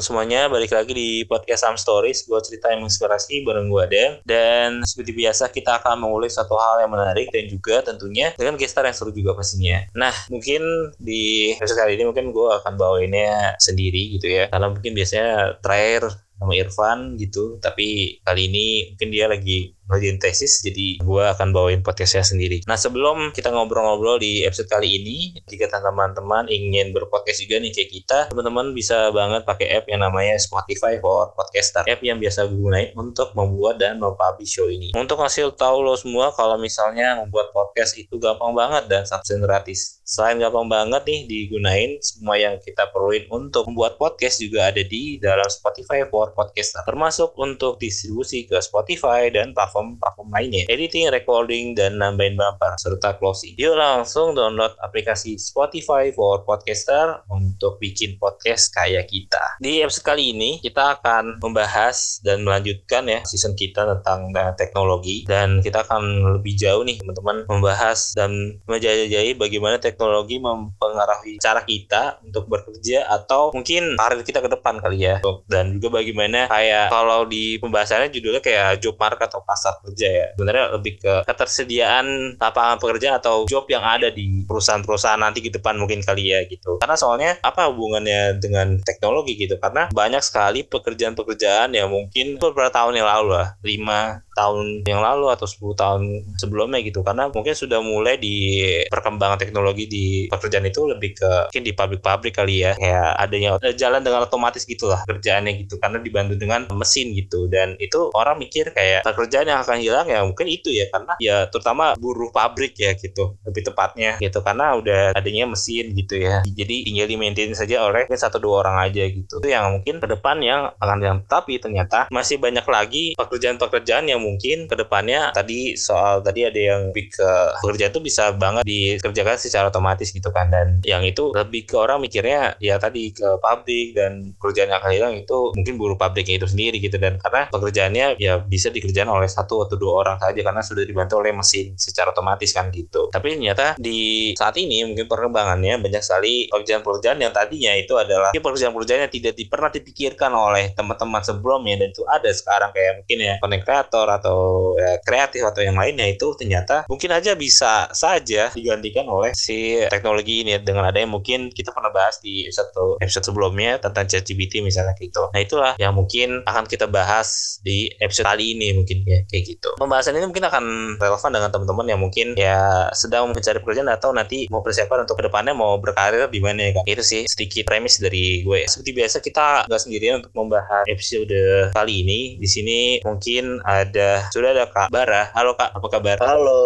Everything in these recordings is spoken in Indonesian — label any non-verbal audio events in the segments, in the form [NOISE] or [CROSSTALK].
semuanya, balik lagi di podcast Sam Stories, gue cerita yang menginspirasi bareng gue Dem. Dan seperti biasa kita akan mengulik satu hal yang menarik dan juga tentunya dengan gestar yang seru juga pastinya. Nah, mungkin di episode kali ini mungkin gue akan bawainnya sendiri gitu ya, karena mungkin biasanya terakhir sama Irfan gitu, tapi kali ini mungkin dia lagi ngerjain tesis jadi gue akan bawain podcastnya sendiri. Nah sebelum kita ngobrol-ngobrol di episode kali ini jika teman-teman ingin berpodcast juga nih kayak kita teman-teman bisa banget pakai app yang namanya Spotify for Podcaster. App yang biasa gue gunain untuk membuat dan mempublish show ini. Untuk ngasih tahu lo semua kalau misalnya membuat podcast itu gampang banget dan 100% gratis selain gampang banget nih digunain semua yang kita perluin untuk membuat podcast juga ada di dalam Spotify for Podcaster termasuk untuk distribusi ke Spotify dan platform platform-platform lainnya, editing, recording, dan nambahin bumper, serta closing. Yuk langsung download aplikasi Spotify for Podcaster untuk bikin podcast kayak kita. Di episode kali ini, kita akan membahas dan melanjutkan ya season kita tentang uh, teknologi, dan kita akan lebih jauh nih teman-teman membahas dan menjajah bagaimana teknologi mempengaruhi cara kita untuk bekerja atau mungkin karir kita ke depan kali ya. Dan juga bagaimana kayak kalau di pembahasannya judulnya kayak job market atau pasar kerja ya. Sebenarnya lebih ke ketersediaan lapangan pekerjaan atau job yang ada di perusahaan-perusahaan nanti ke depan mungkin kali ya gitu. Karena soalnya apa hubungannya dengan teknologi gitu? Karena banyak sekali pekerjaan-pekerjaan yang mungkin beberapa tahun yang lalu lah lima tahun yang lalu atau 10 tahun sebelumnya gitu. Karena mungkin sudah mulai di perkembangan teknologi di pekerjaan itu lebih ke mungkin di pabrik-pabrik kali ya. Kayak adanya jalan dengan otomatis gitulah kerjaannya gitu. Karena dibantu dengan mesin gitu. Dan itu orang mikir kayak pekerjaan yang akan hilang ya mungkin itu ya. Karena ya terutama buruh pabrik ya gitu. Lebih tepatnya gitu. Karena udah adanya mesin gitu ya. Jadi tinggal di maintain saja oleh satu dua orang aja gitu. Itu yang mungkin ke depan yang akan yang tapi ternyata masih banyak lagi pekerjaan-pekerjaan yang mungkin ke depannya tadi soal tadi ada yang lebih ke pekerjaan itu bisa banget dikerjakan secara otomatis gitu kan. Dan yang itu lebih ke orang mikirnya ya tadi ke pabrik dan pekerjaan yang akan hilang itu mungkin buruh pabriknya itu sendiri gitu. Dan karena pekerjaannya ya bisa dikerjakan oleh satu atau dua orang saja karena sudah dibantu oleh mesin secara otomatis kan gitu. Tapi ternyata di saat ini mungkin perkembangannya banyak sekali pekerjaan-pekerjaan yang tadinya itu adalah pekerjaan-pekerjaan yang tidak pernah dipikirkan oleh teman-teman sebelumnya dan itu ada sekarang kayak mungkin ya konektor atau ya, kreatif atau yang lainnya itu ternyata mungkin aja bisa saja digantikan oleh si teknologi ini dengan adanya mungkin kita pernah bahas di satu episode sebelumnya tentang ChatGPT misalnya gitu. Nah itulah yang mungkin akan kita bahas di episode kali ini mungkin ya kayak gitu. Pembahasan ini mungkin akan relevan dengan teman-teman yang mungkin ya sedang mencari pekerjaan atau nanti mau persiapan untuk ke depannya mau berkarir di mana ya kan. Itu sih sedikit premis dari gue. Seperti biasa kita nggak sendirian untuk membahas episode kali ini. Di sini mungkin ada sudah ada Kak Bara. Halo Kak, apa kabar? Halo,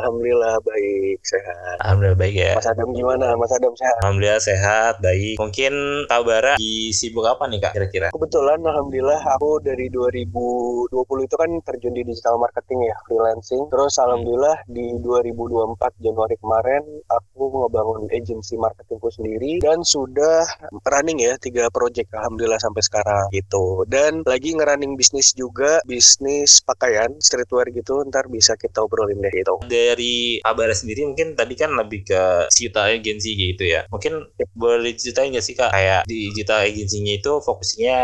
Alhamdulillah baik, sehat. Alhamdulillah baik ya. Mas Adam gimana? Mas Adam sehat? Alhamdulillah sehat, baik. Mungkin Kak Bara di sibuk apa nih Kak kira-kira? Kebetulan Alhamdulillah aku dari 2020 itu kan terjun di digital marketing ya, freelancing. Terus Alhamdulillah hmm. di 2024 Januari kemarin aku ngebangun agency marketingku sendiri dan sudah running ya tiga project Alhamdulillah sampai sekarang gitu. Dan lagi ngerunning bisnis juga, bisnis pakaian streetwear gitu ntar bisa kita obrolin deh itu dari kabar sendiri mungkin tadi kan lebih ke digital agency gitu ya. Mungkin boleh diceritain nggak sih kak? Kayak di digital agency-nya itu fokusnya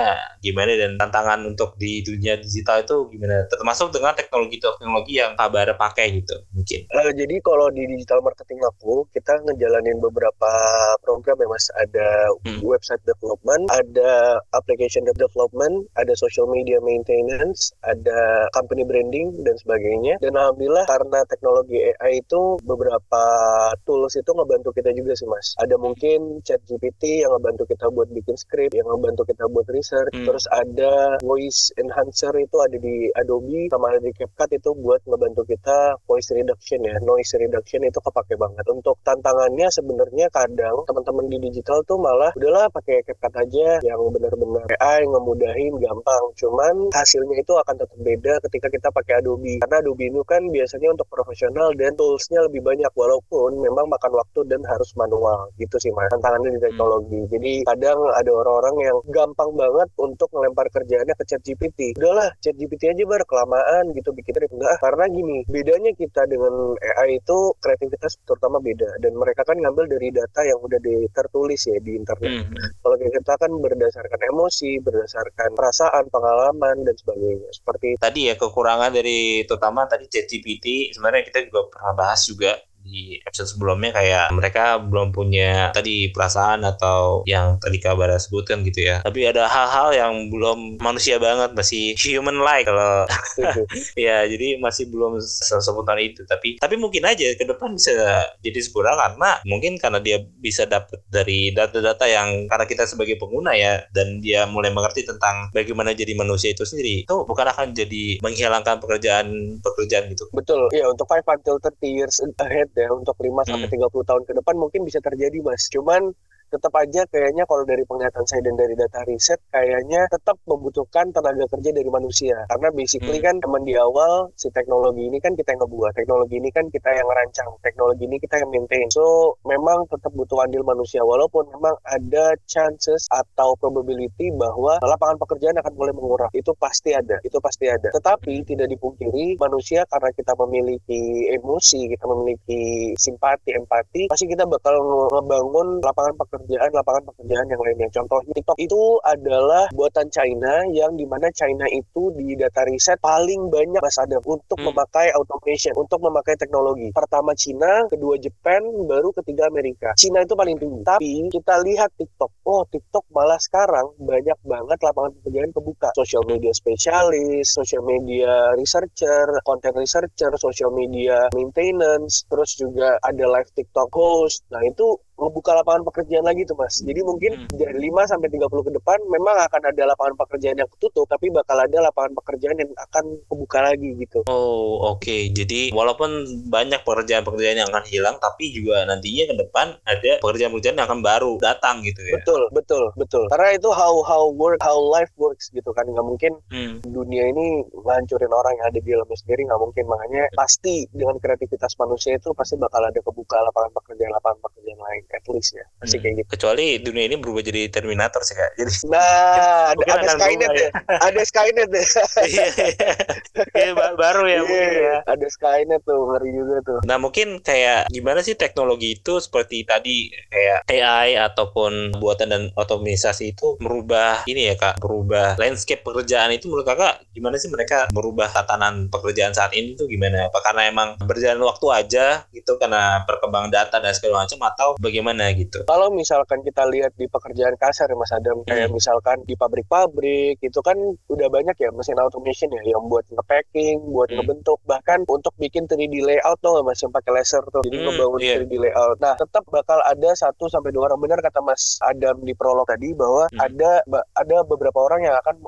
gimana dan tantangan untuk di dunia digital itu gimana? Termasuk dengan teknologi-teknologi yang kabar pakai gitu mungkin. Uh, jadi kalau di digital marketing aku kita ngejalanin beberapa program ya mas. Ada hmm. website development ada application development ada social media maintenance ada company branding dan sebagainya. Dan alhamdulillah karena teknologi AI itu beberapa tools itu ngebantu kita juga sih mas. Ada mungkin chat GPT yang ngebantu kita buat bikin script, yang ngebantu kita buat research. Hmm. Terus ada voice enhancer itu ada di Adobe sama ada di CapCut itu buat ngebantu kita voice reduction ya, noise reduction itu kepake banget. Untuk tantangannya sebenarnya kadang teman-teman di digital tuh malah udahlah pakai CapCut aja yang benar-benar AI ngemudahin gampang. Cuman hasilnya itu akan tetap beda ketika kita pakai Adobe. Karena Adobe itu kan biasanya untuk profesional dan toolsnya lebih banyak. Walaupun memang makan waktu dan harus manual. Gitu sih mas. Tantangannya di teknologi. Hmm. jadi kadang ada orang-orang yang gampang banget untuk melempar kerjaannya ke chat GPT udahlah chat GPT aja bar kelamaan gitu bikin enggak karena gini bedanya kita dengan AI itu kreativitas terutama beda. Dan mereka kan ngambil dari data yang udah tertulis ya di internet. Hmm. kalau kita kan berdasarkan emosi berdasarkan perasaan pengalaman dan sebagainya. Seperti tadi ya kekurangan dari terutama tadi ChatGPT sebenarnya kita juga pernah bahas juga di episode sebelumnya kayak mereka belum punya tadi perasaan atau yang tadi kabar sebutkan gitu ya. Tapi ada hal-hal yang belum manusia banget masih human like kalau [LAUGHS] [LAUGHS] ya jadi masih belum sesebutan itu. Tapi tapi mungkin aja ke depan bisa jadi sempurna karena mungkin karena dia bisa dapat dari data-data yang karena kita sebagai pengguna ya dan dia mulai mengerti tentang bagaimana jadi manusia itu sendiri itu bukan akan jadi menghilangkan pekerjaan pekerjaan gitu. Betul. Ya untuk 5 until 30 years ahead ya untuk 5 sampai hmm. 30 tahun ke depan mungkin bisa terjadi Mas. Cuman tetap aja kayaknya kalau dari penglihatan saya dan dari data riset kayaknya tetap membutuhkan tenaga kerja dari manusia. Karena basically hmm. kan teman di awal si teknologi ini kan kita yang ngebuat teknologi ini kan kita yang merancang teknologi ini kita yang maintain. So memang tetap butuh andil manusia walaupun memang ada chances atau probability bahwa lapangan pekerjaan akan mulai mengurang itu pasti ada itu pasti ada. Tetapi tidak dipungkiri manusia karena kita memiliki emosi kita memiliki simpati empati pasti kita bakal ngebangun lapangan pekerjaan pekerjaan lapangan pekerjaan yang lainnya. Contoh TikTok itu adalah buatan China yang di mana China itu di data riset paling banyak Mas Adam untuk hmm. memakai automation, untuk memakai teknologi. Pertama China, kedua Jepang, baru ketiga Amerika. China itu paling tinggi. Tapi kita lihat TikTok, oh TikTok malah sekarang banyak banget lapangan pekerjaan kebuka. Social media spesialis, social media researcher, content researcher, social media maintenance, terus juga ada live TikTok host. Nah itu ngebuka lapangan pekerjaan lagi tuh mas. Jadi mungkin hmm. dari 5 sampai 30 ke depan memang akan ada lapangan pekerjaan yang ketutup tapi bakal ada lapangan pekerjaan yang akan kebuka lagi gitu. Oh, oke. Okay. Jadi walaupun banyak pekerjaan-pekerjaan yang akan hilang tapi juga nantinya ke depan ada pekerjaan-pekerjaan yang akan baru datang gitu ya. Betul, betul, betul. Karena itu how how work how life works gitu kan. Nggak mungkin hmm. dunia ini ngancurin orang yang ada di dalamnya sendiri nggak mungkin. Makanya pasti dengan kreativitas manusia itu pasti bakal ada kebuka lapangan pekerjaan lapangan pekerjaan lain at least ya. Masih hmm. kayak gitu. Kecuali dunia ini berubah jadi Terminator sih kak. Jadi nah [LAUGHS] ada, ada Skynet ya. ada Skynet deh iya, iya. baru ya yeah, mungkin ya. ada Skynet tuh ngeri juga tuh. Nah mungkin kayak gimana sih teknologi itu seperti tadi kayak AI ataupun buatan dan otomatisasi itu merubah ini ya kak? Merubah landscape pekerjaan itu menurut kakak gimana sih mereka merubah tatanan pekerjaan saat ini tuh gimana? Apa karena emang berjalan waktu aja gitu karena perkembangan data dan segala macam atau bagaimana bagaimana gitu. Kalau misalkan kita lihat di pekerjaan kasar ya Mas Adam, hmm. kayak misalkan di pabrik-pabrik itu kan udah banyak ya mesin automation ya yang buat nge-packing, buat hmm. ngebentuk, bahkan untuk bikin 3D layout tuh Mas yang pakai laser tuh. Jadi hmm, ngebangun yeah. 3D layout. Nah, tetap bakal ada satu sampai dua orang benar kata Mas Adam di prolog tadi bahwa hmm. ada ada beberapa orang yang akan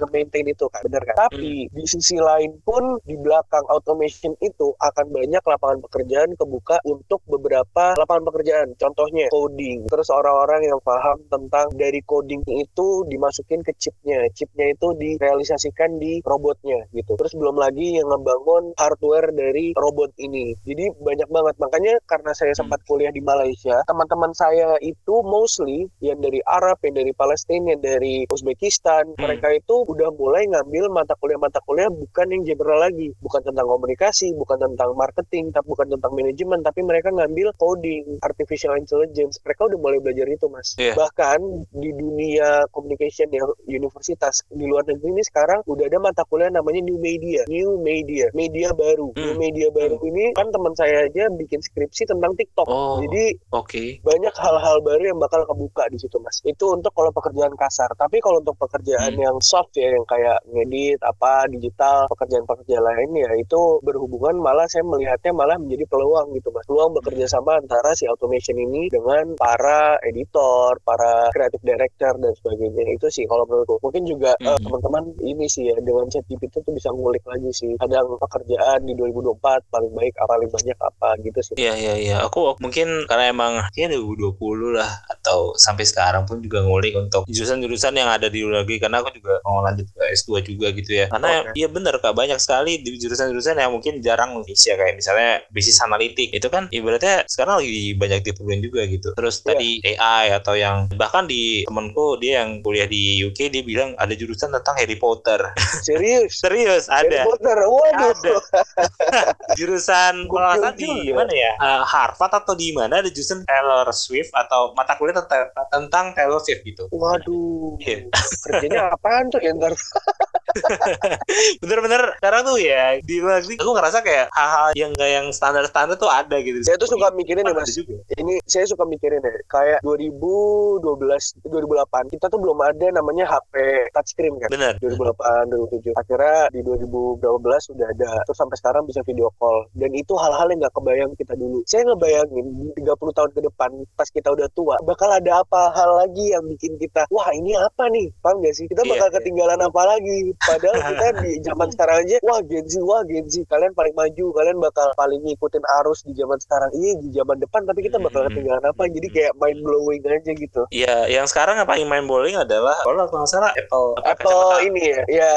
nge-maintain itu kan. Benar kan? Tapi hmm. di sisi lain pun di belakang automation itu akan banyak lapangan pekerjaan kebuka untuk beberapa lapangan pekerjaan. Contoh contohnya coding. Terus orang-orang yang paham tentang dari coding itu dimasukin ke chipnya. Chipnya itu direalisasikan di robotnya gitu. Terus belum lagi yang ngebangun hardware dari robot ini. Jadi banyak banget. Makanya karena saya sempat kuliah di Malaysia teman-teman saya itu mostly yang dari Arab yang dari Palestina yang dari Uzbekistan hmm. mereka itu udah mulai ngambil mata kuliah-mata kuliah bukan yang general lagi. Bukan tentang komunikasi bukan tentang marketing tapi bukan tentang manajemen tapi mereka ngambil coding artificial intelligence. Mereka udah mulai belajar itu mas. Yeah. bahkan di dunia communication yang universitas di luar negeri ini sekarang udah ada mata kuliah namanya new media. New media. Media baru. Hmm. new media baru. Hmm. ini kan teman saya aja bikin skripsi tentang TikTok. Oh, jadi okay. banyak hal-hal baru yang bakal kebuka di situ mas. Itu untuk kalau pekerjaan kasar. Tapi kalau untuk pekerjaan hmm. yang soft ya yang kayak ngedit apa digital pekerjaan-pekerjaan lain ya itu berhubungan malah saya melihatnya malah menjadi peluang gitu mas. Peluang bekerja sama antara si automation ini ini dengan para editor, para creative director dan sebagainya. Itu sih kalau menurutku. Mungkin juga Hmm. eh, teman-teman ini sih ya dengan ChatGPT tuh bisa ngulik lagi sih. Kadang pekerjaan di 2024 paling baik apa paling banyak apa gitu sih. Iya iya iya. Aku mungkin karena emang ya 2020 lah atau sampai sekarang pun juga ngulik untuk jurusan-jurusan yang ada di luar negeri karena aku juga mau lanjut ke S2 juga gitu ya. Karena Oke. iya bener Kak banyak sekali di jurusan-jurusan yang mungkin jarang Indonesia kayak misalnya bisnis analitik itu kan ibaratnya sekarang lagi banyak juga gitu. Terus Iya. tadi AI atau yang bahkan di temanku dia yang kuliah di UK dia bilang ada jurusan tentang Harry Potter. [LAUGHS] Serius. Serius Harry ada. Potter. Waduh. Ada. [LAUGHS] jurusan kalau di mana ya Eh, Harvard atau di mana ada jurusan Taylor Swift atau mata kuliah tentang, tentang Taylor Swift gitu Waduh. Iya. Kerjanya [LAUGHS] apaan tuh ya ntar? bener-bener sekarang tuh ya di luar negeri aku ngerasa kayak hal-hal yang gak yang standar-standar tuh ada gitu Saya tuh suka mikirin ya mas. juga. Ini saya suka mikirin ya. Kayak 2012, 2008 kita tuh belum ada namanya HP touchscreen kan. bener 2008, 2007. Akhirnya di 2012 sudah ada. Terus sampai sekarang bisa video call. Dan itu hal-hal yang nggak kebayang kita dulu. Saya ngebayangin di 30 tahun ke depan pas kita udah tua bakal ada apa hal lagi yang bikin kita wah ini apa nih? Paham gak sih? Kita Iya, bakal iya. ketinggalan apa lagi? Padahal kita di zaman [LAUGHS] sekarang aja wah Gen Z, wah Gen Z. Kalian paling maju, kalian bakal paling ngikutin arus di zaman sekarang. Iya di zaman depan tapi kita bakal Ketinggalan apa? Jadi kayak mind blowing aja gitu. Iya, yang sekarang yang paling main bowling adalah kalau aku nggak salah Apple apa, Apple ini ya, ya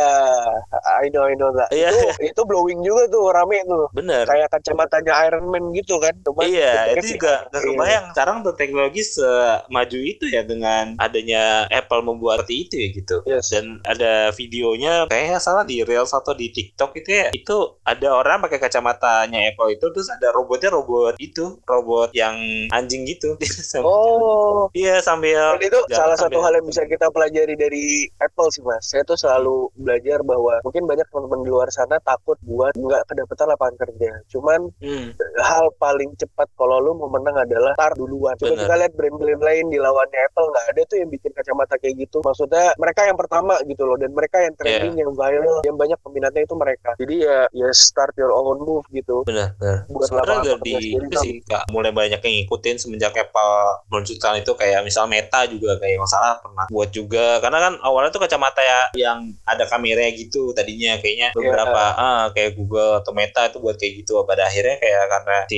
I know I know that. Iya. Itu itu blowing juga tuh rame tuh. Bener. Kayak kacamatanya Iron Man gitu kan. Cuman Iya, itu sih- juga gak iya. kebayang. Sekarang tuh teknologi semaju itu ya dengan adanya Apple membuat itu ya gitu. Yes. Dan ada videonya kayaknya salah di Reels atau di TikTok itu ya. Itu ada orang pakai kacamatanya Apple itu terus ada robotnya robot itu, robot yang anjing gitu. [LAUGHS] Oh. Iya sambil Dan itu jalan salah satu sambil- hal yang bisa kita pelajari dari Apple sih mas. Saya tuh selalu belajar bahwa mungkin banyak teman-teman di luar sana takut buat nggak kedapetan lapangan kerja. Cuman Hmm, hal paling cepat kalau lu mau menang adalah start duluan. Coba kita lihat brand-brand lain di lawannya Apple nggak ada tuh yang bikin kacamata kayak gitu. Maksudnya mereka yang pertama gitu loh dan mereka yang trending, Iya. yang viral, yang banyak peminatnya itu mereka. Jadi ya ya start your own move gitu. benar, benar. Sebenarnya di sih Kak, mulai banyak yang ngikutin semenjak Apple meluncurkan itu kayak misal Meta juga kayak masalah pernah buat juga. Karena kan awalnya tuh kacamata ya yang ada kameranya gitu tadinya. Kayaknya Iya. beberapa ah kayak Google atau Meta itu buat kayak gitu. Pada akhirnya kayak karena si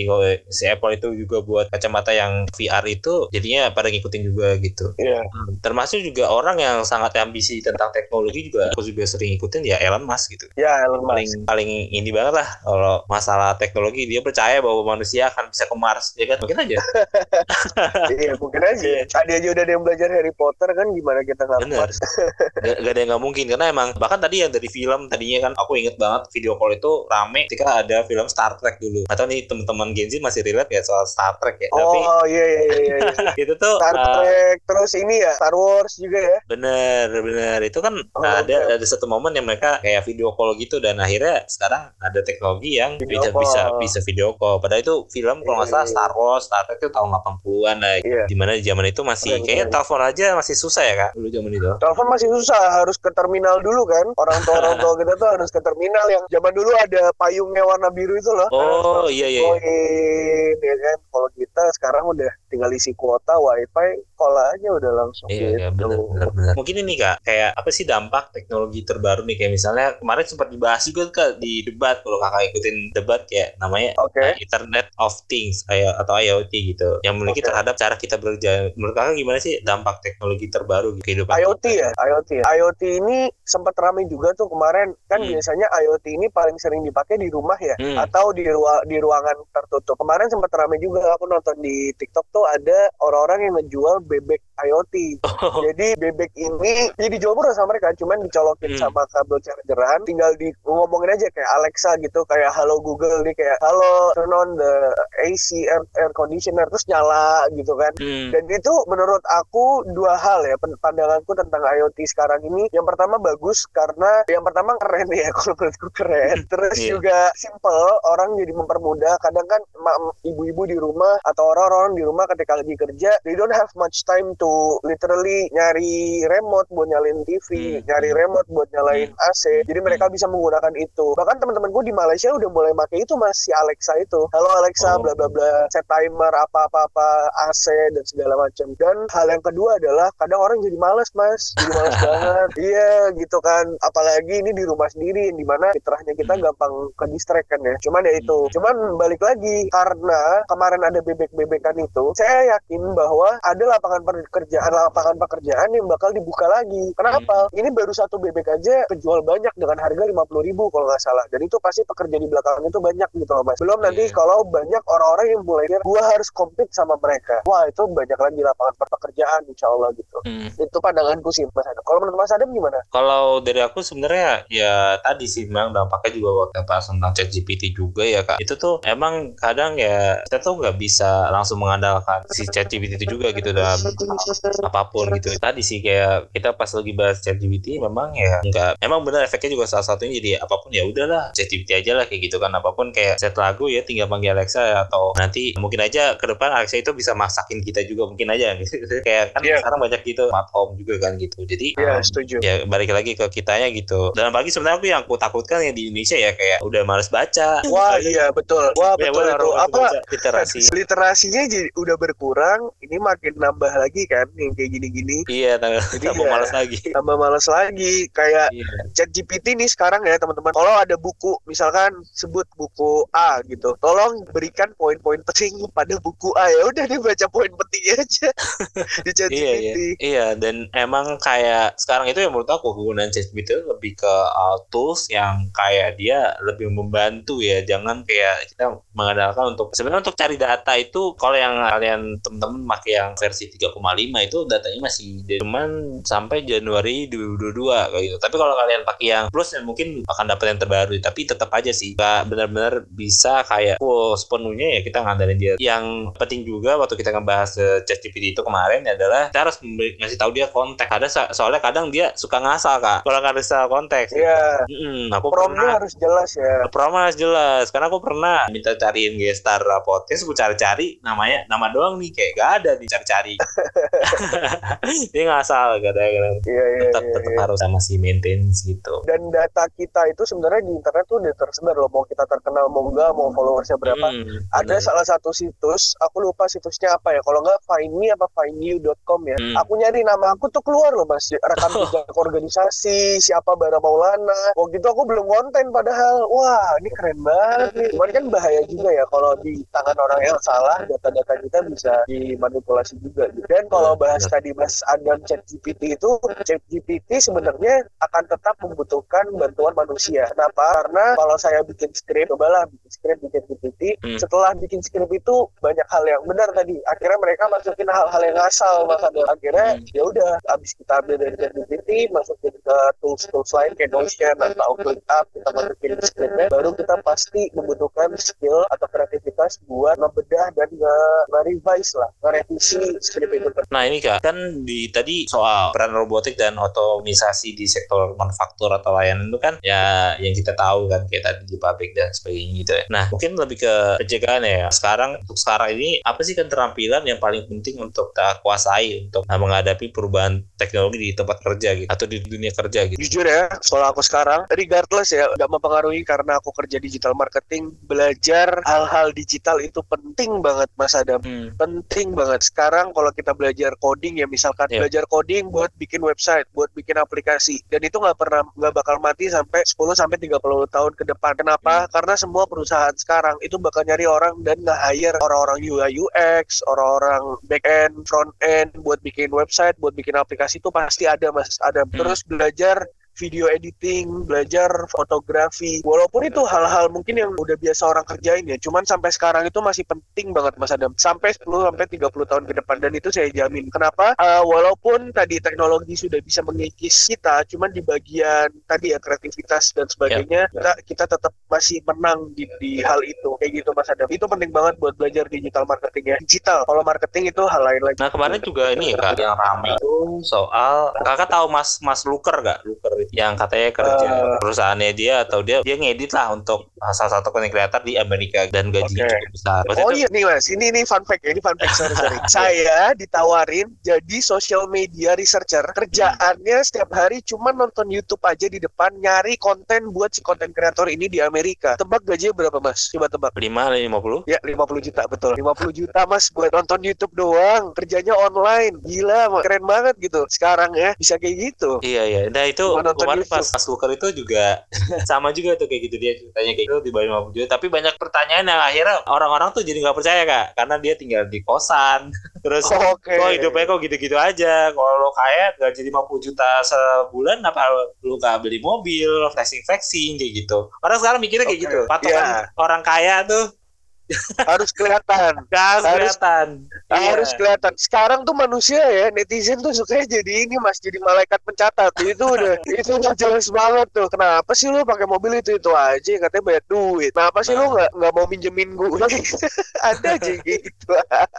si Apple itu juga buat kacamata yang VR itu jadinya pada ngikutin juga gitu. Iya. termasuk juga orang yang sangat ambisi tentang teknologi juga aku juga sering ngikutin ya Elon Musk gitu. Ya Elon Musk. paling paling ini banget lah kalau masalah teknologi. Dia percaya bahwa manusia akan bisa ke Mars ya kan? Mungkin aja [LAUGHS] [LAUGHS] iya mungkin aja. Iya. Tadi aja udah ada yang belajar Harry Potter kan gimana kita nggak bener [LAUGHS] gak, gak ada yang nggak mungkin karena emang bahkan tadi yang dari film tadinya kan aku inget banget video call itu rame ketika ada film Star Trek dulu atau nih teman-teman Gen Z masih relate ya soal Star Trek ya tapi Oh iya iya iya. iya. [LAUGHS] itu tuh Star uh, Trek terus ini ya Star Wars juga ya. bener bener itu kan Oh, ada oke. ada satu momen yang mereka kayak video call gitu dan akhirnya sekarang ada teknologi yang Video bisa call. bisa bisa video call padahal itu film kalau nggak salah Iya. Star Wars Star Trek itu tahun 80-an lah Iya. di mana di zaman itu masih kayaknya telepon aja masih susah ya kak dulu zaman itu Telepon masih susah, harus ke terminal dulu kan. Orang tua orang tua kita tuh harus ke terminal yang zaman dulu ada payungnya warna biru itu loh. oh iya iya iya. Koin, ya kan. Kalau kita sekarang udah tinggal isi kuota wifi, call aja udah langsung Iya, gitu. iya benar, benar, benar. Mungkin ini kak, kayak apa sih dampak teknologi terbaru nih? Kayak misalnya kemarin sempat dibahas juga kak di debat, kalau kakak ikutin debat kayak namanya Oke. uh, Internet of Things kayak atau IoT gitu, yang memiliki Oke. terhadap cara kita bekerja. Menurut kakak gimana sih dampak teknologi terbaru di kehidupan IoT kita? ya, IoT. ya. IoT ini sempat ramai juga tuh kemarin. Kan Hmm. biasanya IoT ini paling sering dipakai di rumah ya, Hmm. atau di ruang di ruangan tertutup. Kemarin sempat ramai juga aku nonton di TikTok tuh ada orang-orang yang ngejual bebek IoT. Oh, Jadi bebek ini ya dijual murah sama mereka, cuman dicolokin Hmm. sama kabel chargeran, tinggal di ngomongin aja kayak Alexa gitu, kayak halo Google nih kayak halo turn on the AC air, air conditioner terus nyala gitu kan. hmm. Dan itu menurut aku dua hal ya pandanganku tentang IoT sekarang ini. Yang pertama bagus karena yang pertama keren ya [LAUGHS] kalau menurutku keren. Terus Iya. juga simple orang jadi mempermudah. Kadang kan ibu-ibu di rumah atau orang-orang di rumah ketika lagi kerja, they don't have much time to literally nyari remote buat nyalin TV, Hmm. nyari remote buat nyalain Hmm. AC. Jadi mereka bisa menggunakan itu. Bahkan teman-temanku di Malaysia udah mulai pakai itu Mas si Alexa itu. Halo Alexa Oh. bla bla bla set timer apa-apa-apa AC dan segala macam. Dan hal yang kedua adalah kadang orang jadi males Mas. Jadi males [LAUGHS] banget. Iya gitu kan. Apalagi ini di rumah sendiri di mana fitrahnya kita Hmm. gampang ke distract kan ya. Cuman ya itu. Cuman balik lagi karena kemarin ada bebek-bebekan itu, saya yakin bahwa ada lapangan pekerjaan lapangan pekerjaan yang bakal dibuka lagi. Kenapa? Ini baru satu bebek aja kejual banyak dengan harga 50.000 ribu kalau nggak salah. Dan itu pasti pekerja di belakang itu banyak gitu loh mas. Belum nanti Iya. kalau banyak orang-orang yang mulai gua harus compete sama mereka. Wah itu banyak lagi lapangan pekerjaan insya Allah gitu. Hmm. Itu pandanganku sih Mas Adam. Kalau menurut Mas Adam gimana? Kalau dari aku sebenarnya ya tadi sih memang dampaknya juga waktu bahas tentang ChatGPT juga ya kak. Itu tuh emang kadang ya kita tuh nggak bisa langsung mengandalkan si ChatGPT itu juga gitu dalam apa pun gitu. Tadi sih kayak kita pas lagi bahas ChatGPT memang ya nggak. Emang benar efeknya juga salah satunya jadi apa pun ya udahlah ChatGPT aja lah kayak gitu kan apa pun kayak set lagu ya tinggal panggil Alexa atau nanti mungkin aja ke depan Alexa itu bisa masakin kita juga mungkin aja gitu. [LAUGHS] kayak kan Iya. sekarang banyak gitu smart home juga kan gitu. Jadi Iya um, setuju. ya balik lagi ke kitanya gitu dan apalagi sebenarnya aku yang aku takutkan yang di Indonesia ya kayak udah males baca Wah iya betul. Wah Ya, betul orang Apa baca literasi [LAUGHS] literasinya jadi udah berkurang. Ini makin nambah lagi kan yang kayak gini-gini. iya tambah Jadi [LAUGHS] tambah ya- males lagi. Tambah males lagi. Kayak iya. Chat GPT nih sekarang ya teman-teman. Kalau ada buku misalkan sebut buku A gitu. Tolong berikan poin-poin penting pada buku A. Ya udah dia baca poin pentingnya aja [LAUGHS] di chat iya iya. GPT iya dan emang kayak sekarang itu yang menurut aku penggunaan ChatGPT itu lebih ke uh, tools yang kayak dia lebih membantu ya. Jangan kayak kita mengandalkan untuk sebenarnya untuk cari data itu kalau yang kalian teman-teman pakai yang versi 3,5 itu datanya masih cuman sampai Januari 2022 kayak gitu. Tapi kalau kalian pakai yang plus ya mungkin akan dapat yang terbaru tapi tetap aja sih. Nggak benar-benar bisa kayak full sepenuhnya ya kita ngandelin dia. Yang penting juga waktu kita ngebahas ChatGPT itu kemarin adalah kita harus ngasih tahu dia konteks. Ada so- soalnya kadang dia suka ngasal kak. Kalau nggak ada konteks. Iya. Mm-mm, aku promnya pernah. harus jelas ya. Prom harus jelas karena aku pernah minta cariin gestar podcast gue cari-cari namanya nama doang nih kayak gak ada dicari-cari [LAUGHS] dia ngasal kadang-kadang iya iya tetap iya, tetap iya. harus sama si maintenance gitu dan data kita itu sebenarnya di internet tuh udah tersebar loh mau kita terkenal mau enggak mau followersnya berapa Hmm, ada bener. salah satu situs aku lupa situsnya apa ya kalau nggak find me apa findyou.com ya Hmm. aku nyari nama aku tuh keluar loh mas rekam jejak [LAUGHS] organisasi siapa Bara Maulana waktu itu aku belum konten padahal wah ini keren banget nih cuman kan bahaya juga ya kalau di tangan orang yang salah data-data kita bisa dimanipulasi juga. Dan kalau Benar, bahas tadi mas Adam chat GPT itu chat GPT sebenarnya akan tetap membutuhkan bantuan manusia. Kenapa? Karena kalau saya bikin skrip cobalah bikin skrip bikin GPT Hmm. setelah bikin skrip itu banyak hal yang benar tadi. Akhirnya mereka masukin hal-hal yang asal mas akhirnya Hmm. ya udah abis kita ambil dari ChatGPT masukin ke tools-tools lain kayak Notion atau ClickUp kita masukin ke skripnya baru kita pasti membutuhkan skill atau kreativitas buat ngebedah dan nge- nge-revise lah nge-revisi Nah ini kak, kan di tadi soal peran robotik dan otomisasi di sektor manufaktur atau layanan itu kan ya yang kita tahu kan kayak tadi di pabrik dan sebagainya gitu ya. Nah mungkin lebih ke pencegahan ya. Sekarang untuk sekarang ini apa sih keterampilan yang paling penting untuk kita kuasai untuk uh, menghadapi perubahan teknologi di tempat kerja gitu atau di dunia kerja gitu. jujur ya kalau aku sekarang regardless ya gak mempengaruhi karena aku kerja digital marketing belajar hal-hal digital itu penting banget mas Adam Hmm. penting banget sekarang kalau kita belajar coding ya misalkan Iya. belajar coding buat bikin website buat bikin aplikasi. Dan itu nggak pernah nggak bakal mati sampai 10 sampai 30 tahun ke depan. Kenapa? Karena semua perusahaan sekarang itu bakal nyari orang dan nge-hire orang-orang UI UX orang-orang back end front end buat bikin website buat bikin aplikasi itu pasti ada mas. Ada. Terus belajar video editing, belajar fotografi. Walaupun itu hal-hal mungkin yang udah biasa orang kerjain ya, cuman sampai sekarang itu masih penting banget Mas Adam. Sampai 10 sampai 30 tahun ke depan dan itu saya jamin. Kenapa? Eh, walaupun tadi teknologi sudah bisa mengikis kita, cuman di bagian tadi ya kreativitas dan sebagainya, kita kita tetap masih menang di, di hal itu. Kayak gitu Mas Adam. Itu penting banget buat belajar digital marketing ya. Digital. Kalau marketing itu hal lain lagi. Nah kemarin juga ini ya kak yang ramai itu soal kakak tahu Mas Mas Luker gak? Luker yang katanya kerja uh, perusahaannya dia atau dia dia ngedit lah untuk salah satu konten kreator di Amerika dan gajinya okay. cukup besar. Maksudnya oh iya nih mas, ini ini fun fact ya, ini fun fact sorry sorry. [LAUGHS] Saya ditawarin jadi social media researcher. Kerjaannya setiap hari cuma nonton YouTube aja di depan nyari konten buat si konten kreator ini di Amerika. Tebak gajinya berapa mas? Coba tebak. Lima, lima puluh? Ya lima puluh juta betul. Lima puluh juta mas buat nonton YouTube doang. Kerjanya online. Gila, keren banget gitu. Sekarang ya bisa kayak gitu. Iya iya. Nah itu kemarin pas pas Booker itu juga [LAUGHS] sama juga tuh kayak gitu dia ceritanya kayak gitu di bawah 50 juta. Tapi banyak pertanyaan yang akhirnya orang-orang tuh jadi nggak percaya kak karena dia tinggal di kosan [LAUGHS] terus oh, okay. kok hidupnya kok gitu-gitu aja kalau lo kaya gaji 50 juta sebulan apa lo gak beli mobil flexing flexing kayak gitu orang sekarang mikirnya kayak okay. gitu patokan yeah. orang kaya tuh harus kelihatan. Harus, kelihatan. Harus iya. kelihatan. Sekarang tuh manusia ya netizen tuh suka jadi ini mas. Jadi malaikat pencatat. Itu udah [LAUGHS] itu udah jelas banget tuh. Kenapa sih lu pakai mobil itu? Itu aja katanya banyak duit. Kenapa sih nah. lu nggak nggak mau minjemin gue [LAUGHS] ada aja gitu.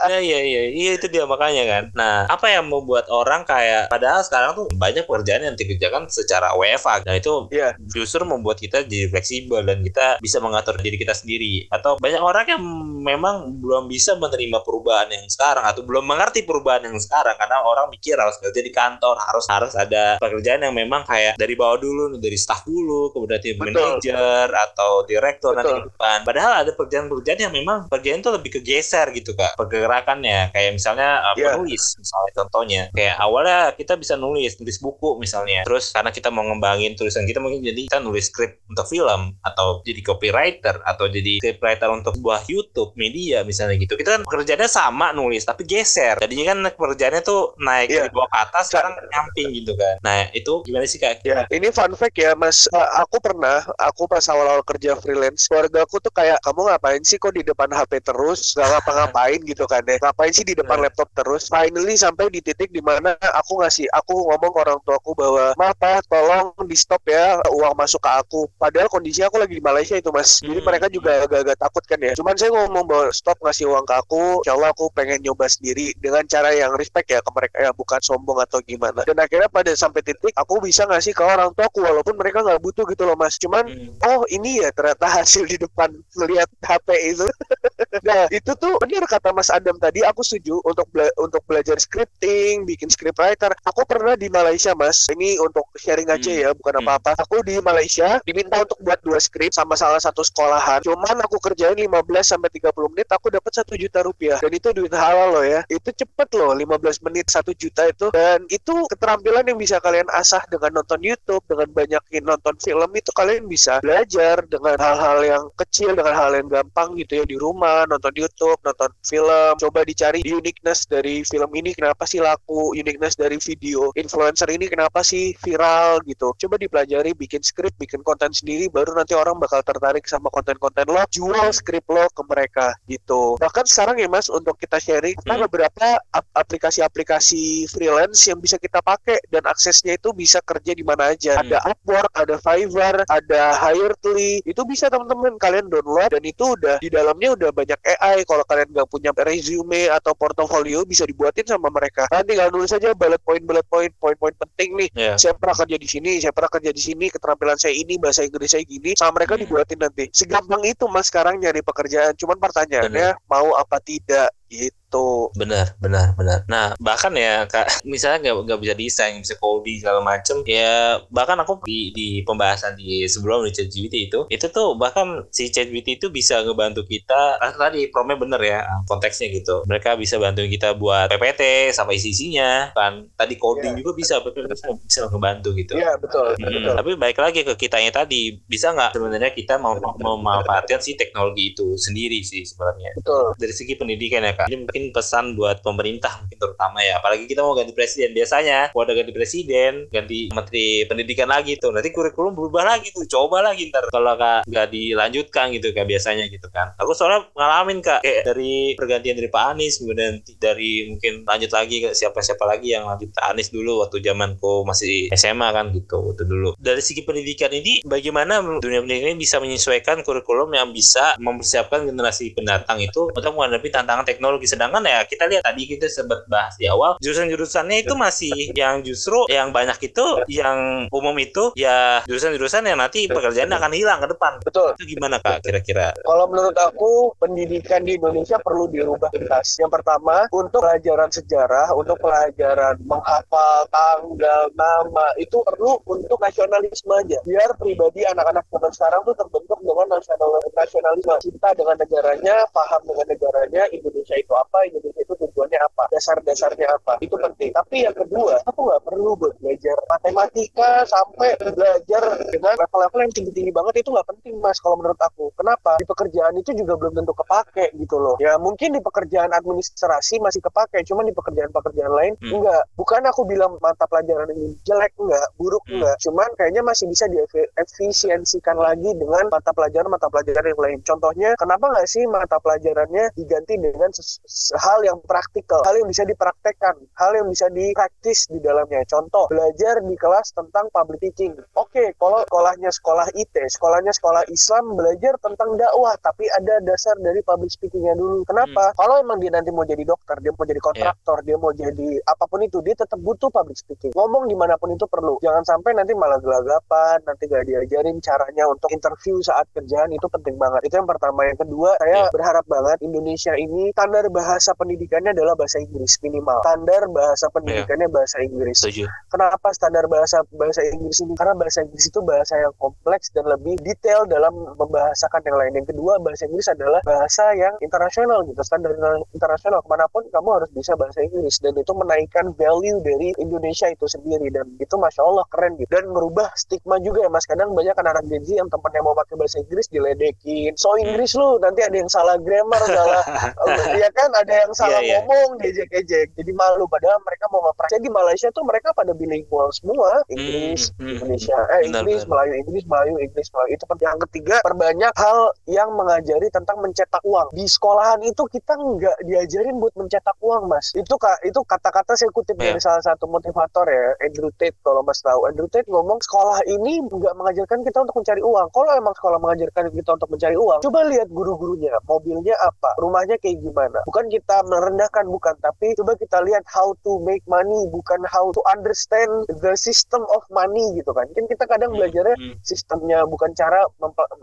Ya iya iya. Iya itu dia makanya kan. Nah apa yang membuat orang kayak padahal sekarang tuh banyak pekerjaan yang dikerjakan secara WFA dan itu yeah. justru membuat kita jadi fleksibel dan kita bisa mengatur diri kita sendiri. Atau banyak orang yang memang belum bisa menerima perubahan yang sekarang atau belum mengerti perubahan yang sekarang karena orang mikir harus kerja di kantor harus harus ada pekerjaan yang memang kayak dari bawah dulu dari staff dulu kemudian tim manajer atau direktur Betul. nanti ke depan. Padahal ada pekerjaan-pekerjaan yang memang pekerjaan itu lebih kegeser gitu kak pergerakannya. Kayak misalnya uh, yeah. penulis misalnya contohnya. Kayak awalnya kita bisa nulis nulis buku misalnya. Terus karena kita mau ngembangin tulisan kita mungkin jadi kita nulis skrip untuk film atau jadi copywriter atau jadi scriptwriter untuk sebuah YouTube media misalnya gitu. Kita kan pekerjaannya sama nulis tapi geser. Jadinya kan pekerjaannya tuh naik yeah. dari bawah ke atas sekarang nyamping gitu kan. Nah itu gimana sih kak? Ya ini fun fact ya mas. Uh, aku pernah aku pas awal-awal kerja freelance keluarga aku tuh kayak kamu ngapain sih kok di depan HP terus? Gak ngapa-ngapain gitu kan ya. Ngapain sih di depan laptop terus? Finally sampai di titik di mana aku ngasih aku ngomong ke orang tua aku bahwa pak tolong di stop ya uang masuk ke aku. Padahal kondisi aku lagi di Malaysia itu mas. Jadi hmm. mereka juga agak-agak takut kan ya. Cuman saya ngomong bahwa stop ngasih uang ke aku insya Allah aku pengen nyoba sendiri dengan cara yang respect ya ke mereka ya bukan sombong atau gimana. Dan akhirnya pada sampai titik aku bisa ngasih ke orang tua aku walaupun mereka nggak butuh gitu loh mas. Cuman hmm. oh ini ya ternyata hasil di depan melihat HP itu. [LAUGHS] Nah itu tuh benar kata Mas Adam tadi aku setuju untuk bela untuk belajar scripting bikin scriptwriter. Aku pernah di Malaysia mas. Ini untuk sharing aja hmm. ya bukan hmm. apa-apa. Aku di Malaysia diminta untuk buat dua skrip sama salah satu sekolahan. Cuman aku kerjain 15 sampai 30 menit aku dapat satu juta rupiah. Dan itu duit halal loh ya. Itu cepet loh 15 menit satu juta itu. Dan itu keterampilan yang bisa kalian asah dengan nonton YouTube dengan banyakin nonton film itu kalian bisa belajar dengan hal-hal yang kecil dengan hal yang gampang gitu ya. Di rumah nonton YouTube nonton film. Coba dicari uniqueness dari film ini kenapa sih laku? Uniqueness dari video influencer ini kenapa sih viral gitu. Coba dipelajari bikin skrip bikin konten sendiri baru nanti orang bakal tertarik sama konten-konten lo. Jual skrip lo ke mereka gitu. Bahkan sekarang ya Mas untuk kita sharing hmm. ada beberapa aplikasi-aplikasi freelance yang bisa kita pakai dan aksesnya itu bisa kerja di mana aja. Hmm. Ada Upwork, ada Fiverr, ada Hiredly. Itu bisa teman-teman kalian download dan itu udah di dalamnya udah banyak AI. Kalau kalian nggak punya resume atau portofolio bisa dibuatin sama mereka. Nanti tinggal nulis aja bullet point bullet point poin-poin penting nih. Yeah. Saya pernah kerja di sini, saya pernah kerja di sini, keterampilan saya ini, bahasa Inggris saya gini. Sama mereka hmm. dibuatin nanti. Segampang itu Mas sekarang nyari pekerjaan. Cuman pertanyaannya Bener. mau apa tidak gitu. Benar, benar, benar. Nah, bahkan ya kak, misalnya nggak nggak bisa desain, bisa coding segala macem, ya bahkan aku di di pembahasan di sebelum di ChatGPT itu, itu tuh bahkan si ChatGPT itu bisa ngebantu kita. Ah, tadi promnya bener ya konteksnya gitu. Mereka bisa bantu kita buat PPT sama isi-isinya, kan. Tadi coding yeah. juga bisa, betul bisa, bisa ngebantu gitu. Iya yeah, betul, hmm. betul. Tapi baik lagi ke kitanya tadi, bisa nggak sebenarnya kita mau memanfaatkan si teknologi itu sendiri sih sebenarnya. Betul. Dari segi pendidikan ya kak. Jadi mungkin pesan buat pemerintah mungkin terutama ya. Apalagi kita mau ganti presiden. Biasanya kalau ada ganti presiden ganti menteri pendidikan lagi tuh. Nanti kurikulum berubah lagi tuh. Coba lagi ntar. Kalau nggak dilanjutkan gitu kayak biasanya gitu kan. Aku soalnya ngalamin kak kayak dari pergantian dari Pak Anies kemudian dari mungkin lanjut lagi ke siapa-siapa lagi yang lanjut. Pak Anies dulu waktu zamanku masih SMA kan gitu waktu dulu. Dari segi pendidikan ini bagaimana dunia pendidikan ini bisa menyesuaikan kurikulum yang bisa mempersiapkan generasi pendatang itu untuk menghadapi tantangan teknologi teknologi. Sedangkan ya kita lihat tadi kita sempat bahas di awal jurusan-jurusannya itu masih yang justru yang banyak itu yang umum itu ya jurusan-jurusan yang nanti pekerjaan akan hilang ke depan. Betul. Itu gimana kak kira-kira? Kalau menurut aku pendidikan di Indonesia perlu dirubah tuntas yang pertama untuk pelajaran sejarah untuk pelajaran menghafal tanggal nama itu perlu untuk nasionalisme aja. Biar pribadi anak-anak zaman sekarang tuh terbentuk dengan nasional nasionalisme. Cinta dengan negaranya paham dengan negaranya Indonesia itu apa Indonesia itu tujuannya apa dasar-dasarnya apa itu penting. Tapi yang kedua aku nggak perlu buat belajar matematika sampai belajar dengan level-level yang tinggi-tinggi banget itu nggak penting mas kalau menurut aku. Kenapa? Di pekerjaan itu juga belum tentu kepake gitu loh. Ya mungkin di pekerjaan administrasi masih kepake cuma di pekerjaan-pekerjaan lain hmm. enggak bukan aku bilang mata pelajaran ini jelek enggak buruk hmm. enggak cuman kayaknya masih bisa diefisiensikan lagi dengan mata pelajaran mata pelajaran yang lain. Contohnya kenapa nggak sih mata pelajarannya diganti dengan hal yang praktikal hal yang bisa dipraktekkan hal yang bisa dipraktis di dalamnya. Contoh belajar di kelas tentang public speaking oke okay, kalau sekolahnya sekolah IT sekolahnya sekolah Islam belajar tentang dakwah tapi ada dasar dari public speakingnya dulu. Kenapa? Hmm. kalau emang dia nanti mau jadi dokter dia mau jadi kontraktor yeah. dia mau jadi apa pun itu dia tetap butuh public speaking. Ngomong di mana pun itu perlu. Jangan sampai nanti malah gelagapan nanti gak diajarin caranya untuk interview saat kerjaan itu penting banget. Itu yang pertama. Yang kedua saya yeah. berharap banget Indonesia ini standar bahasa pendidikannya adalah bahasa Inggris minimal. Standar bahasa pendidikannya yeah. bahasa Inggris. Setuju. kenapa standar bahasa bahasa Inggris ini? Karena bahasa Inggris itu bahasa yang kompleks dan lebih detail dalam membahasakan yang lain. Yang kedua bahasa Inggris adalah bahasa yang internasional gitu. Standar internasional. Ke mana pun kamu harus bisa bahasa Inggris. Dan itu menaikkan value dari Indonesia itu sendiri. Dan itu masya Allah keren gitu. Dan merubah stigma juga ya mas. Kadang banyak anak-anak Gen Z yang tempatnya mau pakai bahasa Inggris diledekin. So Inggris lu nanti ada yang salah grammar salah [LAUGHS] ya kan? Ada yang salah yeah, yeah. ngomong diejek-ejek jadi malu. Padahal mereka mau ngepraktek di Malaysia tuh mereka pada bilingual semua. Inggris hmm, hmm, Indonesia. Eh Inggris Melayu Inggris Melayu Inggris Melayu. Itu yang ketiga perbanyak hal yang mengajari tentang mencetak uang. Di sekolahan itu kita nggak diajarin buat mencetak uang mas. Itu kak itu kata-kata saya kutip yeah. dari salah satu motivator ya Andrew Tate kalau mas tahu. Andrew Tate ngomong sekolah ini nggak mengajarkan kita untuk mencari uang. Kalau emang sekolah mengajarkan kita untuk mencari uang coba lihat guru-gurunya mobilnya apa rumahnya kayak gimana bukan kita merendahkan bukan. Tapi coba kita lihat how to make money bukan how to understand the system of money gitu kan. Kan kita kadang hmm, belajarnya hmm. sistemnya bukan cara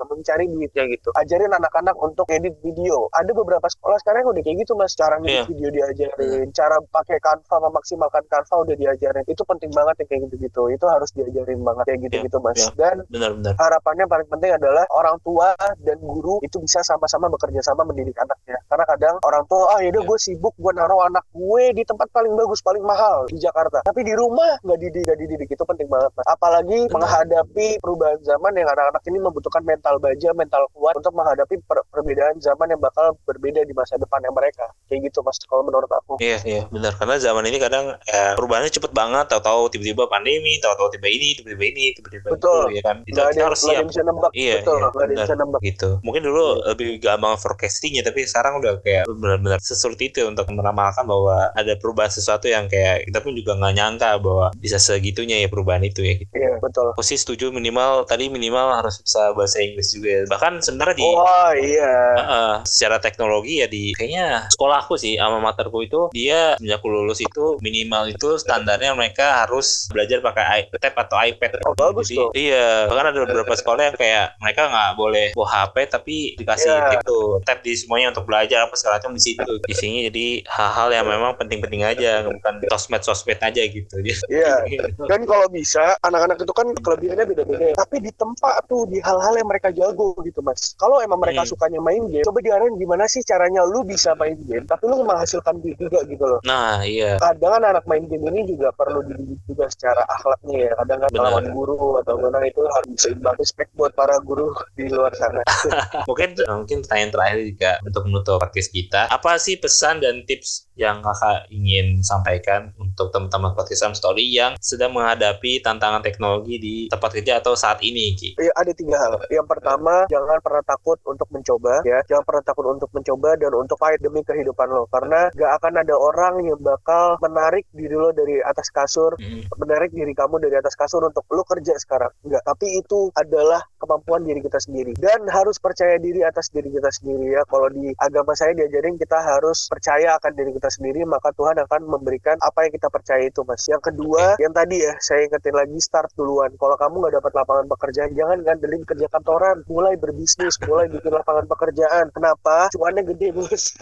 mencari duitnya gitu. Ajarin anak-anak untuk edit video. Ada beberapa sekolah sekarang yang udah kayak gitu mas. Cara ngedit yeah. video diajarin cara pakai Canva memaksimalkan Canva udah diajarin. Itu penting banget ya kayak gitu-gitu. Itu harus diajarin banget kayak gitu-gitu mas. yeah. dan benar, benar. harapannya paling penting adalah orang tua dan guru itu bisa sama-sama bekerja sama mendidik anaknya. Karena kadang orang tua ah yaudah yeah. gue sibuk gue naruh anak gue di tempat paling bagus paling mahal di Jakarta. Tapi di rumah nggak dididik nggak dididik itu penting banget mas. Apalagi benar. menghadapi perubahan zaman yang anak-anak ini membutuhkan mental baja mental kuat untuk menghadapi per perbedaan zaman yang bakal berbeda di masa depannya mereka. Kayak gitu mas kalau menurut aku. Iya iya benar. Karena zaman ini kadang eh, perubahannya cepet banget. Tahu-tahu tiba-tiba pandemi tahu-tahu tiba ini tiba-tiba ini tiba-tiba betul. itu ya kan? Itu kita harus siap. bisa nembak. Iya, betul iya, bisa nembak. Gitu. Mungkin dulu iya. lebih gampang forecastingnya tapi sekarang udah kayak benar-benar sesuatu itu untuk meramalkan bahwa ada perubahan sesuatu yang kayak kita pun juga nggak nyangka bahwa bisa segitunya ya perubahan itu ya gitu. iya betul posisi setuju minimal tadi minimal harus bisa bahasa Inggris juga ya. bahkan sebenarnya di oh iya uh, secara teknologi ya di kayaknya sekolahku sih alma materku itu dia sejak lulus itu minimal itu standarnya mereka harus belajar pakai tab atau iPad oh bagus Jadi, tuh iya bahkan ada beberapa sekolah yang kayak mereka nggak boleh bawa HP tapi dikasih yeah. tuh tab di semuanya untuk belajar apa segala macam di situ. Isinya jadi hal-hal yang memang penting-penting aja bukan sosmed sosmed aja gitu. Iya. Yeah. [LAUGHS] dan kalau bisa anak-anak itu kan kelebihannya beda-beda. Tapi di tempat tuh di hal-hal yang mereka jago gitu mas. Kalau emang mereka hmm. sukanya main game coba diarahin gimana sih caranya lu bisa main game tapi lu menghasilkan duit juga gitu loh. Nah iya. Kadang kan anak main game ini juga perlu dididik juga secara akhlaknya ya. Kadang kan lawan guru atau mana itu harus bisa imbang respect buat para guru di luar sana. [LAUGHS] Mungkin mungkin pertanyaan terakhir juga untuk menutup podcast kita apa sih pesan dan tips yang kakak ingin sampaikan untuk teman-teman podcast Sam Story yang sedang menghadapi tantangan teknologi di tempat kerja atau saat ini Ki? Ya, ada tiga hal. Yang pertama, jangan pernah takut untuk mencoba ya. Jangan pernah takut untuk mencoba dan untuk fight demi kehidupan lo. Karena gak akan ada orang yang bakal menarik diri lo dari atas kasur, hmm. menarik diri kamu dari atas kasur untuk lo kerja sekarang. Enggak. Tapi itu adalah kemampuan diri kita sendiri. Dan harus percaya diri atas diri kita sendiri ya. Kalau di agama saya diajarin kita harus percaya akan diri kita sendiri, maka Tuhan akan memberikan apa yang kita percaya itu mas. Yang kedua, yang tadi ya saya ingetin lagi start duluan. Kalau kamu nggak dapat lapangan pekerjaan, jangan ngandelin kerja kantoran. Mulai berbisnis, mulai bikin lapangan pekerjaan. Kenapa? Cuannya gede bos.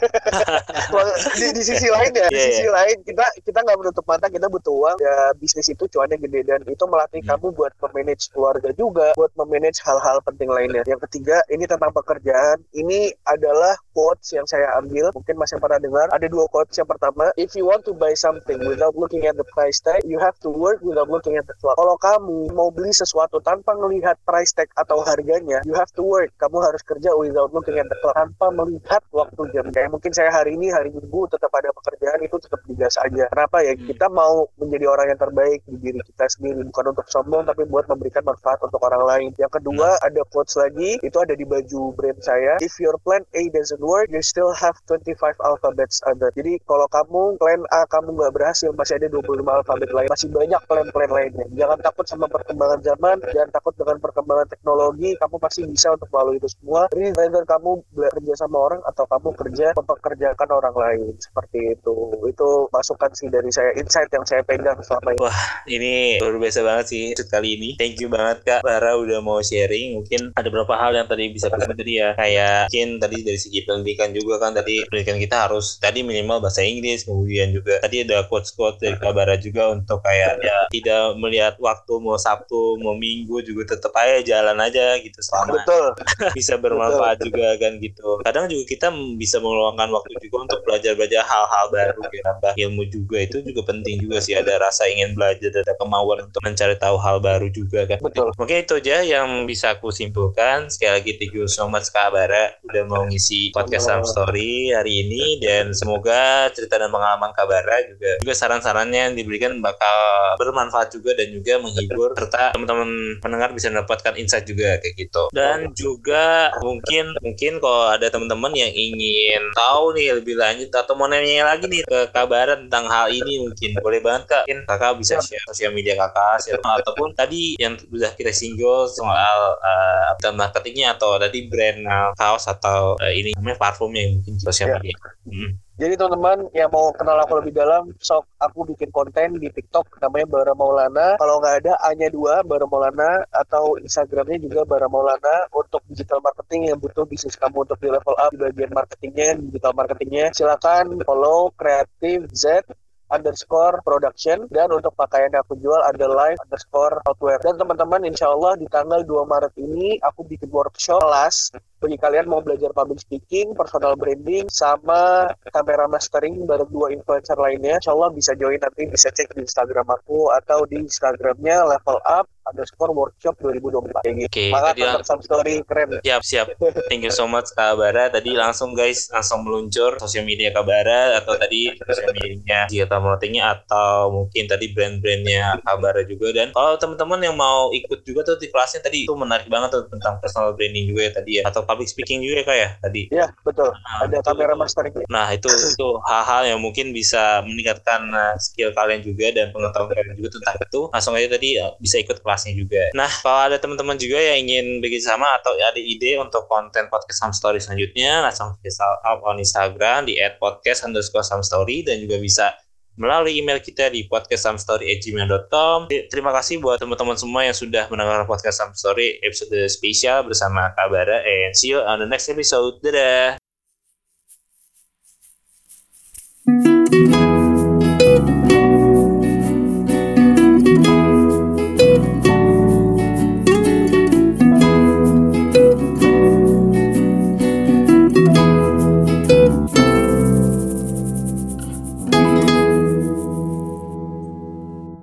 [LAUGHS] di, di sisi lain ya, di iya, sisi yeah. lain kita kita nggak menutup mata kita butuh uang. Ya bisnis itu cuannya gede dan itu melatih hmm. kamu buat memanage keluarga juga, buat memanage hal-hal penting lainnya. Yang ketiga, ini tentang pekerjaan. Ini adalah quotes yang saya ambil. Mungkin masih pernah dengar. Ada dua quotes. Yang pertama, if you want to buy something without looking at the price tag, you have to work without looking at the clock. Kalau kamu mau beli sesuatu tanpa melihat price tag atau harganya, you have to work. Kamu harus kerja without looking at the clock. Tanpa melihat waktu jam. Kayak mungkin saya hari ini, hari Minggu tetap ada pekerjaan, itu tetap digas aja. Kenapa ya? Hmm. Kita mau menjadi orang yang terbaik di diri kita sendiri. Bukan untuk sombong, tapi buat memberikan manfaat untuk orang lain. Yang kedua, hmm. ada quotes lagi. Itu ada di baju brand saya. If your plan A doesn't work, you still have 25 alphabets other. Jadi kalau kamu plan A kamu nggak berhasil, masih ada 25 alfabet lain. Masih banyak plan-plan lainnya. Jangan takut sama perkembangan zaman, jangan takut dengan perkembangan teknologi. Kamu pasti bisa untuk melalui itu semua. Jadi either kamu bekerja sama orang atau kamu kerja mempekerjakan orang lain. Seperti itu. Itu masukan sih dari saya, insight yang saya pegang selama ini. Wah, ini luar biasa banget sih kali ini. Thank you banget Kak Bara udah mau sharing. Mungkin ada beberapa hal yang tadi bisa [LAUGHS] kita tadi ya. Kayak mungkin tadi dari segi pendidikan juga kan tadi pendidikan kita harus tadi minimal bahasa Inggris kemudian juga tadi ada quotes quotes dari Kabara juga untuk kayak ya tidak melihat waktu mau Sabtu mau Minggu juga tetap aja jalan aja gitu selama Betul. [LAUGHS] bisa bermanfaat Betul. juga kan gitu kadang juga kita bisa meluangkan waktu juga untuk belajar belajar hal-hal baru nambah ilmu juga itu juga penting juga sih ada rasa ingin belajar ada kemauan untuk mencari tahu hal baru juga kan Betul. mungkin itu aja yang bisa aku simpulkan sekali lagi thank you so much Kabara udah mau ngisi podcast Sam Story hari ini dan semoga cerita dan pengalaman Kabara juga juga saran-sarannya yang diberikan bakal bermanfaat juga dan juga menghibur serta teman-teman pendengar bisa mendapatkan insight juga kayak gitu. Dan juga mungkin mungkin kalau ada teman-teman yang ingin tahu nih lebih lanjut atau mau nanya lagi nih ke Kabara tentang hal ini mungkin boleh banget Kak. Mungkin Kakak bisa share sosial media Kakak share ataupun tadi yang sudah kita single soal uh, marketingnya atau tadi brand uh, kaos atau uh, ini namanya parfumnya yang mungkin sosial ya. media. Hmm. Jadi teman-teman yang mau kenal aku lebih dalam, sok aku bikin konten di TikTok namanya Bara Maulana. Kalau nggak ada hanya dua Bara Maulana atau Instagramnya juga Bara Maulana untuk digital marketing yang butuh bisnis kamu untuk di level up di bagian marketingnya, digital marketingnya. Silakan follow Creative Z underscore production dan untuk pakaian yang aku jual ada live underscore outwear dan teman-teman insya Allah di tanggal 2 Maret ini aku bikin workshop kelas bagi kalian mau belajar public speaking, personal branding, sama kamera mastering bareng dua influencer lainnya, insya Allah bisa join nanti bisa cek di Instagram aku atau di Instagramnya level up underscore workshop 2024 kayak gitu. Oke, okay, tadi some story keren. Siap, siap. Thank you so much Kak Bara. Tadi langsung guys, langsung meluncur sosial media Kak Bara atau tadi sosial medianya digital marketingnya atau mungkin tadi brand-brandnya Kak Bara juga. Dan kalau teman-teman yang mau ikut juga tuh di kelasnya tadi itu menarik banget tuh tentang personal branding juga ya tadi ya atau public speaking juga kayak ya tadi. Iya, betul. Nah, Ada itu, kamera mastering. Nah, itu itu hal-hal yang mungkin bisa meningkatkan uh, skill kalian juga dan pengetahuan kalian juga tentang itu. Langsung aja tadi uh, bisa ikut kelas kelasnya juga. Nah, kalau ada teman-teman juga yang ingin bekerjasama atau ada ide untuk konten podcast Sam Story selanjutnya, langsung bisa up on Instagram di @podcast underscore Sam Story dan juga bisa melalui email kita di podcastsamstory@gmail.com. Terima kasih buat teman-teman semua yang sudah mendengar podcast Sam Story episode spesial bersama Kabara and see you on the next episode. Dadah.